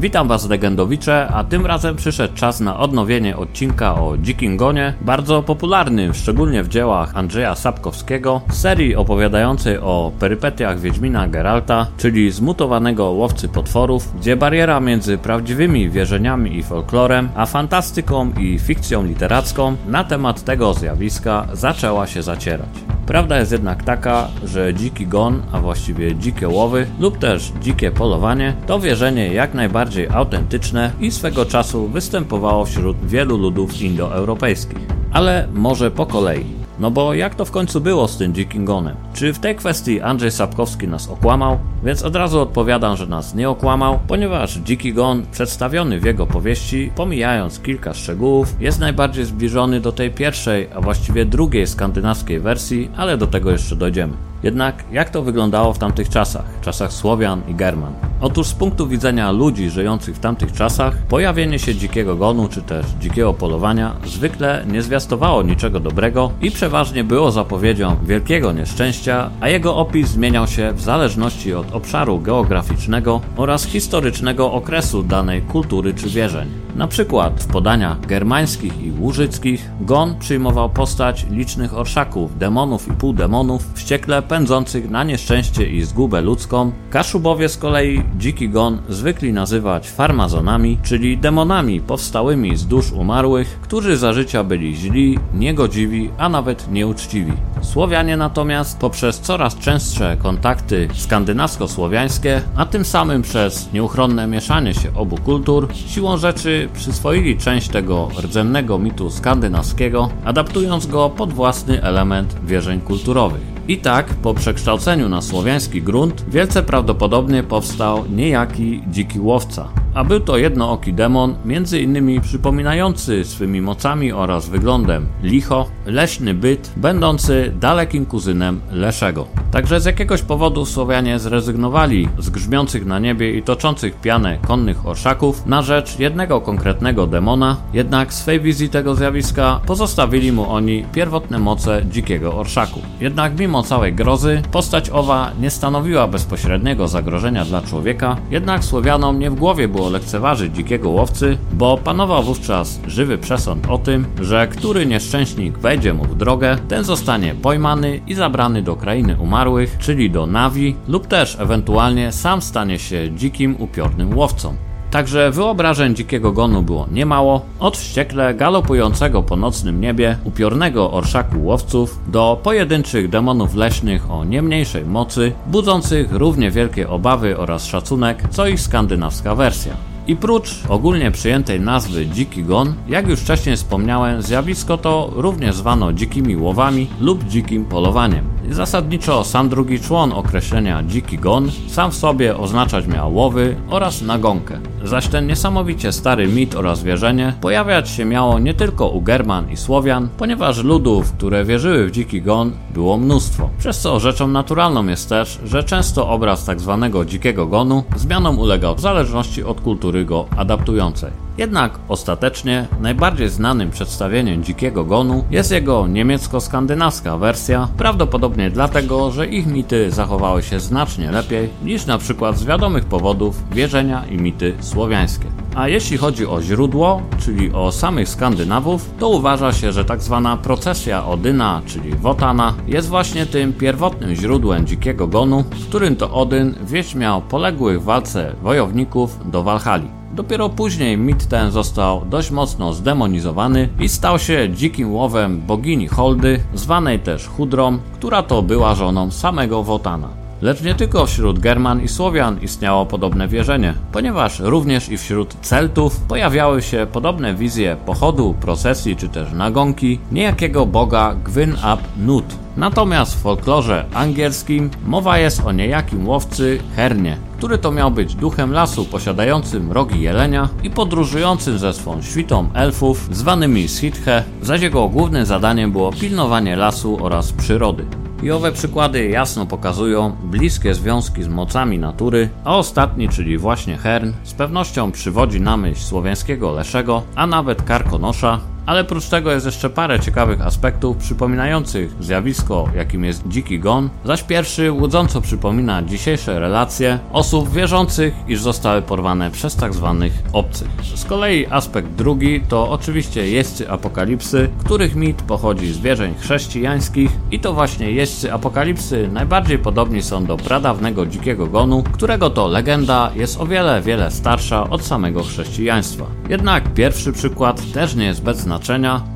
Witam Was legendowicze, a tym razem przyszedł czas na odnowienie odcinka o Dzikim Gonie, bardzo popularnym, szczególnie w dziełach Andrzeja Sapkowskiego, serii opowiadającej o perypetiach Wiedźmina Geralta, czyli zmutowanego łowcy potworów, gdzie bariera między prawdziwymi wierzeniami i folklorem, a fantastyką i fikcją literacką na temat tego zjawiska zaczęła się zacierać. Prawda jest jednak taka, że dziki gon, a właściwie dzikie łowy lub też dzikie polowanie to wierzenie jak najbardziej autentyczne i swego czasu występowało wśród wielu ludów indoeuropejskich. Ale może po kolei. No bo jak to w końcu było z tym dzikim gonem? Czy w tej kwestii Andrzej Sapkowski nas okłamał? Więc od razu odpowiadam, że nas nie okłamał, ponieważ dziki gon przedstawiony w jego powieści, pomijając kilka szczegółów, jest najbardziej zbliżony do tej pierwszej, a właściwie drugiej skandynawskiej wersji, ale do tego jeszcze dojdziemy. Jednak jak to wyglądało w tamtych czasach, czasach Słowian i German? Otóż z punktu widzenia ludzi żyjących w tamtych czasach, pojawienie się dzikiego gonu czy też dzikiego polowania zwykle nie zwiastowało niczego dobrego i przeważnie było zapowiedzią wielkiego nieszczęścia, a jego opis zmieniał się w zależności od obszaru geograficznego oraz historycznego okresu danej kultury czy wierzeń. Na przykład w podaniach germańskich i łużyckich gon przyjmował postać licznych orszaków, demonów i półdemonów, wściekle pędzących na nieszczęście i zgubę ludzką. Kaszubowie z kolei dziki gon zwykli nazywać farmazonami, czyli demonami powstałymi z dusz umarłych, którzy za życia byli źli, niegodziwi, a nawet nieuczciwi. Słowianie natomiast poprzez coraz częstsze kontakty skandynawsko-słowiańskie, a tym samym przez nieuchronne mieszanie się obu kultur, siłą rzeczy przyswoili część tego rdzennego mitu skandynawskiego, adaptując go pod własny element wierzeń kulturowych. I tak, po przekształceniu na słowiański grunt, wielce prawdopodobnie powstał niejaki dziki łowca, a był to jednooki demon, między innymi przypominający swymi mocami oraz wyglądem licho, leśny byt, będący dalekim kuzynem Leszego. Także z jakiegoś powodu Słowianie zrezygnowali z grzmiących na niebie i toczących pianę konnych orszaków na rzecz jednego konkretnego demona, jednak w swej wizji tego zjawiska pozostawili mu oni pierwotne moce dzikiego orszaku. Jednak mimo całej grozy, postać owa nie stanowiła bezpośredniego zagrożenia dla człowieka, jednak Słowianom nie w głowie było lekceważyć dzikiego łowcy, bo panował wówczas żywy przesąd o tym, że który nieszczęśnik wejdzie mu w drogę, ten zostanie pojmany i zabrany do krainy umarłych, czyli do Nawi, lub też ewentualnie sam stanie się dzikim, upiornym łowcą. Także wyobrażeń dzikiego gonu było niemało, od wściekle galopującego po nocnym niebie upiornego orszaku łowców do pojedynczych demonów leśnych o nie mniejszej mocy, budzących równie wielkie obawy oraz szacunek co ich skandynawska wersja. I prócz ogólnie przyjętej nazwy dziki gon, jak już wcześniej wspomniałem, zjawisko to również zwano dzikimi łowami lub dzikim polowaniem. Zasadniczo sam drugi człon określenia dziki gon sam w sobie oznaczać miał łowy oraz nagonkę. Zaś ten niesamowicie stary mit oraz wierzenie pojawiać się miało nie tylko u German i Słowian, ponieważ ludów, które wierzyły w dziki gon było mnóstwo. Przez co rzeczą naturalną jest też, że często obraz. Tak dzikiego gonu zmianom ulegał w zależności od kultury go adaptującej. Jednak ostatecznie najbardziej znanym przedstawieniem dzikiego gonu jest jego niemiecko-skandynawska wersja, prawdopodobnie dlatego, że ich mity zachowały się znacznie lepiej niż na przykład z wiadomych powodów wierzenia i mity słowiańskie. A jeśli chodzi o źródło, czyli o samych Skandynawów, to uważa się, że tak zwana procesja Odyna, czyli Wotana, jest właśnie tym pierwotnym źródłem dzikiego gonu, w którym to Odyn wieść miał poległych w walce wojowników do Walhali. Dopiero później mit ten został dość mocno zdemonizowany i stał się dzikim łowem bogini Holdy, zwanej też Hudrą, która to była żoną samego Wotana. Lecz nie tylko wśród German i Słowian istniało podobne wierzenie, ponieważ również i wśród Celtów pojawiały się podobne wizje pochodu, procesji czy też nagonki niejakiego boga Gwyn ap Nut. Natomiast w folklorze angielskim mowa jest o niejakim łowcy Hernie, który to miał być duchem lasu posiadającym rogi jelenia i podróżującym ze swą świtą elfów zwanymi Sithe, zaś jego głównym zadaniem było pilnowanie lasu oraz przyrody. I owe przykłady jasno pokazują bliskie związki z mocami natury, a ostatni, czyli właśnie Hern, z pewnością przywodzi na myśl słowiańskiego Leszego, a nawet Karkonosza, ale prócz tego jest jeszcze parę ciekawych aspektów przypominających zjawisko, jakim jest dziki gon, zaś pierwszy łudząco przypomina dzisiejsze relacje osób wierzących, iż zostały porwane przez tak zwanych obcych. Z kolei aspekt drugi to oczywiście jeźdźcy apokalipsy, których mit pochodzi z wierzeń chrześcijańskich i to właśnie jeźdźcy apokalipsy najbardziej podobni są do pradawnego dzikiego gonu, którego to legenda jest o wiele, wiele starsza od samego chrześcijaństwa. Jednak pierwszy przykład też nie jest bez znaczenia,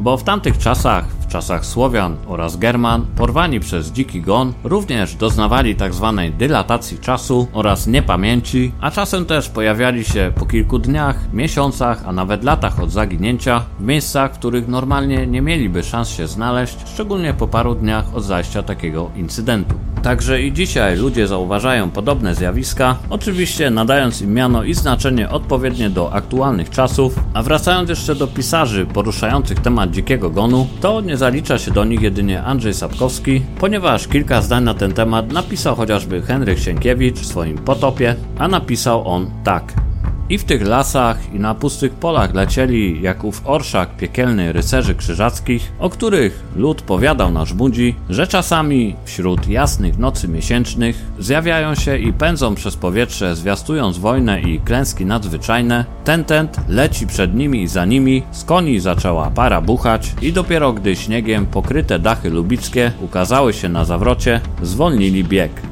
bo w tamtych czasach czasach Słowian oraz German, porwani przez dziki gon, również doznawali tzw. Tak dylatacji czasu oraz niepamięci, a czasem też pojawiali się po kilku dniach, miesiącach, a nawet latach od zaginięcia w miejscach, w których normalnie nie mieliby szans się znaleźć, szczególnie po paru dniach od zajścia takiego incydentu. Także i dzisiaj ludzie zauważają podobne zjawiska, oczywiście nadając im miano i znaczenie odpowiednie do aktualnych czasów, a wracając jeszcze do pisarzy poruszających temat dzikiego gonu, to nie zalicza się do nich jedynie Andrzej Sapkowski, ponieważ kilka zdań na ten temat napisał chociażby Henryk Sienkiewicz w swoim Potopie, a napisał on tak. I w tych lasach i na pustych polach lecieli jak ów orszak piekielny rycerzy krzyżackich, o których lud powiadał nasz budzi, że czasami wśród jasnych nocy miesięcznych zjawiają się i pędzą przez powietrze, zwiastując wojnę i klęski nadzwyczajne. Ten tent leci przed nimi i za nimi, z koni zaczęła para buchać i dopiero gdy śniegiem pokryte dachy lubickie ukazały się na zawrocie, zwolnili bieg.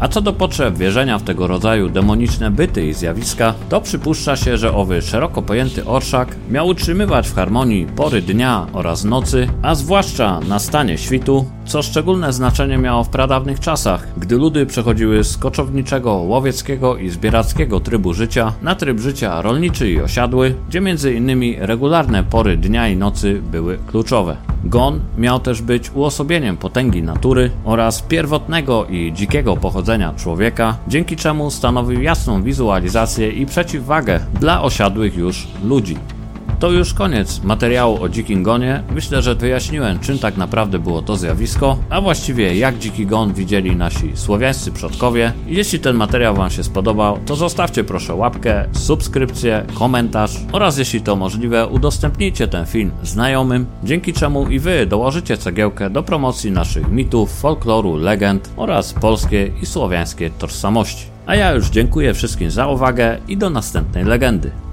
A co do potrzeb wierzenia w tego rodzaju demoniczne byty i zjawiska, to przypuszcza się, że owy szeroko pojęty orszak miał utrzymywać w harmonii pory dnia oraz nocy, a zwłaszcza na stanie świtu, co szczególne znaczenie miało w pradawnych czasach, gdy ludy przechodziły z koczowniczego, łowieckiego i zbierackiego trybu życia na tryb życia rolniczy i osiadły, gdzie między innymi regularne pory dnia i nocy były kluczowe. Gon miał też być uosobieniem potęgi natury oraz pierwotnego i dzikiego pochodzenia człowieka, dzięki czemu stanowił jasną wizualizację i przeciwwagę dla osiadłych już ludzi. To już koniec materiału o dzikim gonie. Myślę, że wyjaśniłem, czym tak naprawdę było to zjawisko, a właściwie jak dziki gon widzieli nasi słowiańscy przodkowie. Jeśli ten materiał Wam się spodobał, to zostawcie proszę łapkę, subskrypcję, komentarz oraz jeśli to możliwe, udostępnijcie ten film znajomym, dzięki czemu i Wy dołożycie cegiełkę do promocji naszych mitów, folkloru, legend oraz polskiej i słowiańskiej tożsamości. A ja już dziękuję wszystkim za uwagę i do następnej legendy.